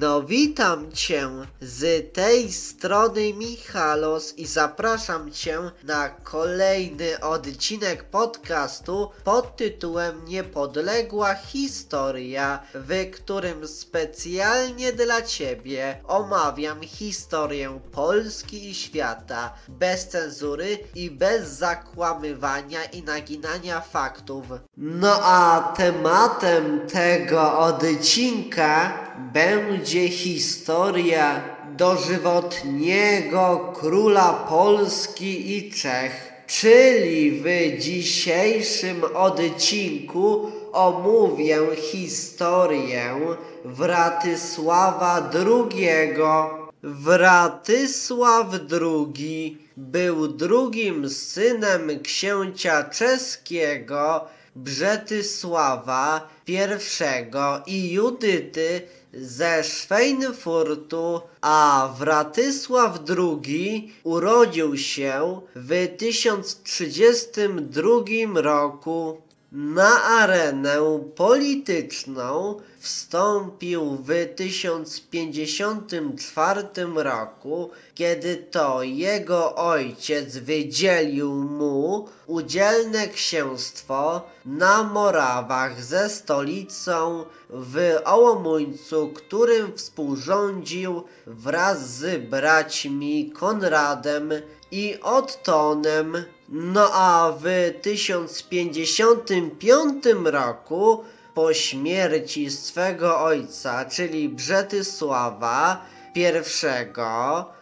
No witam Cię z tej strony Michalos i zapraszam Cię na kolejny odcinek podcastu pod tytułem Niepodległa Historia, w którym specjalnie dla Ciebie omawiam historię Polski i świata bez cenzury i bez zakłamywania i naginania faktów. No a tematem tego odcinka będzie historia dożywotniego króla Polski i Czech. Czyli w dzisiejszym odcinku omówię historię Wratysława II. Wratysław II był drugim synem księcia czeskiego Brzetysława I i Judyty ze Schweinfurtu, a Wratysław II urodził się w 1032 roku. Na arenę polityczną wstąpił w 1054 roku, kiedy to jego ojciec wydzielił mu udzielne księstwo na Morawach ze stolicą w Ołomuńcu, którym współrządził wraz z braćmi Konradem i Ottonem. No a w 1055 roku po śmierci swego ojca, czyli Brzetysława I,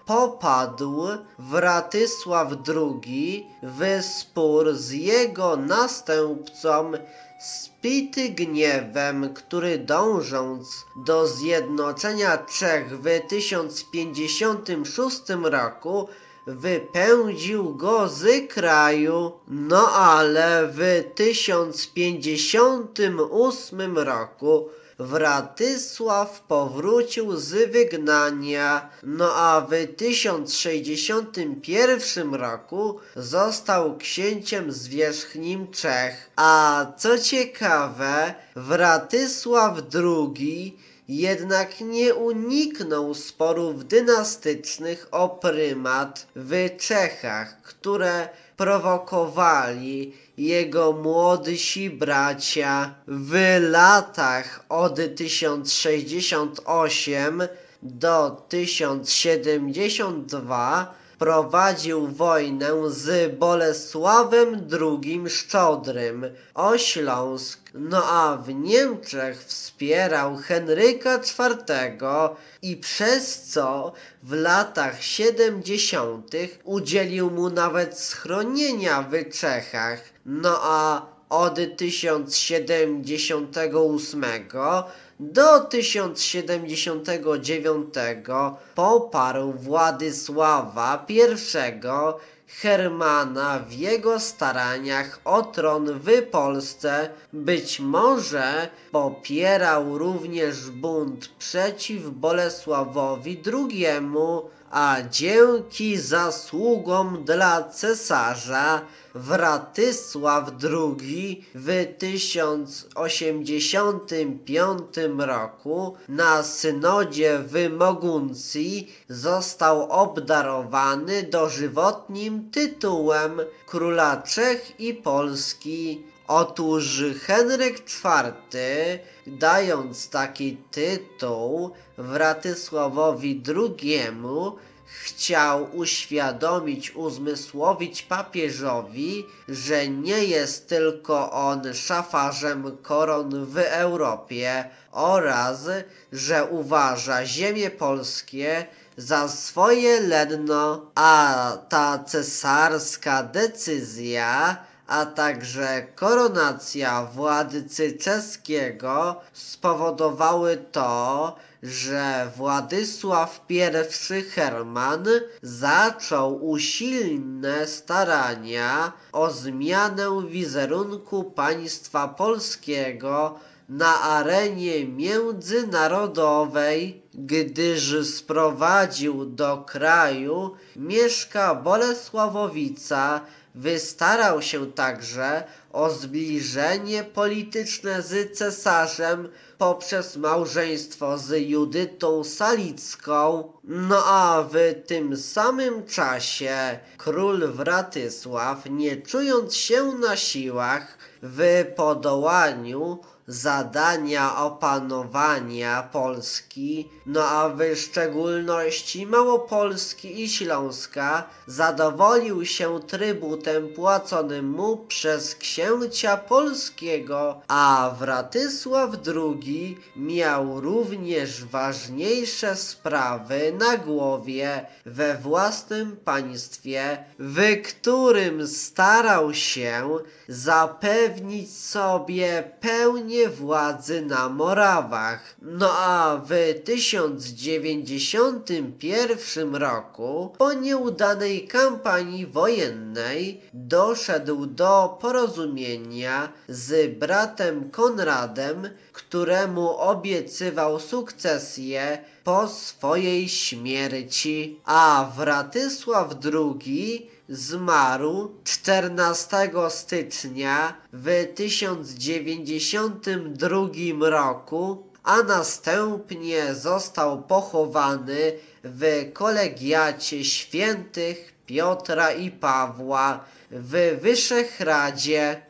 popadł Wratysław II w spór z jego następcą spity gniewem, który dążąc do zjednoczenia Czech w 1056 roku wypędził go z kraju, no ale w 1058 roku Wratysław powrócił z wygnania, no a w 1061 roku został księciem zwierzchnim Czech. A co ciekawe, Wratysław II jednak nie uniknął sporów dynastycznych o prymat w Czechach, które prowokowali jego młodsi bracia. W latach od 1068 do 1072 prowadził wojnę z Bolesławem II Szczodrym o Śląsk, no a w Niemczech wspierał Henryka IV i przez co w latach 70. udzielił mu nawet schronienia w Czechach, no a od 1078 do 1079 poparł Władysława I Hermana w jego staraniach o tron w Polsce. Być może popierał również bunt przeciw Bolesławowi II, a dzięki zasługom dla cesarza Wratysław II w 1085 roku na synodzie w Moguncji został obdarowany dożywotnim tytułem króla Czech i Polski. Otóż Henryk IV, dając taki tytuł Wratysławowi II, chciał uświadomić, uzmysłowić papieżowi, że nie jest tylko on szafarzem koron w Europie oraz, że uważa ziemie polskie za swoje ledno, a ta cesarska decyzja a także koronacja władcy czeskiego spowodowały to, że Władysław I Herman zaczął usilne starania o zmianę wizerunku państwa polskiego na arenie międzynarodowej. Gdyż sprowadził do kraju Mieszka Bolesławowica, wystarał się także o zbliżenie polityczne z cesarzem poprzez małżeństwo z Judytą Salicką. No a w tym samym czasie król Wratysław, nie czując się na siłach w podołaniu zadania opanowania Polski, no a w szczególności Małopolski i Śląska, zadowolił się trybutem płaconym mu przez księcia polskiego, a Wratysław II miał również ważniejsze sprawy na głowie we własnym państwie, w którym starał się zapewnić sobie pełnię władzy na Morawach. No a w 1091 roku, po nieudanej kampanii wojennej, doszedł do porozumienia z bratem Konradem, któremu obiecywał sukcesję po swojej śmierci, a Wratysław II zmarł 14 stycznia w 1092 roku, a następnie został pochowany w kolegiacie świętych Piotra i Pawła w Wyszehradzie.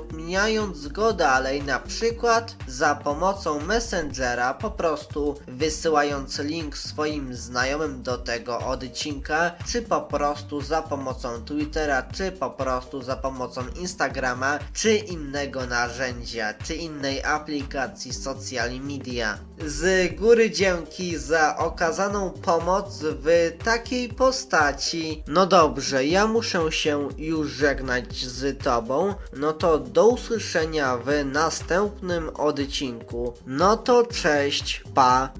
udostępniając go dalej, na przykład za pomocą Messengera, po prostu wysyłając link swoim znajomym do tego odcinka, czy po prostu za pomocą Twittera, czy po prostu za pomocą Instagrama, czy innego narzędzia, czy innej aplikacji social media. Z góry dzięki za okazaną pomoc w takiej postaci. No dobrze, ja muszę się już żegnać z Tobą. No to do usłyszenia w następnym odcinku. No to cześć, pa!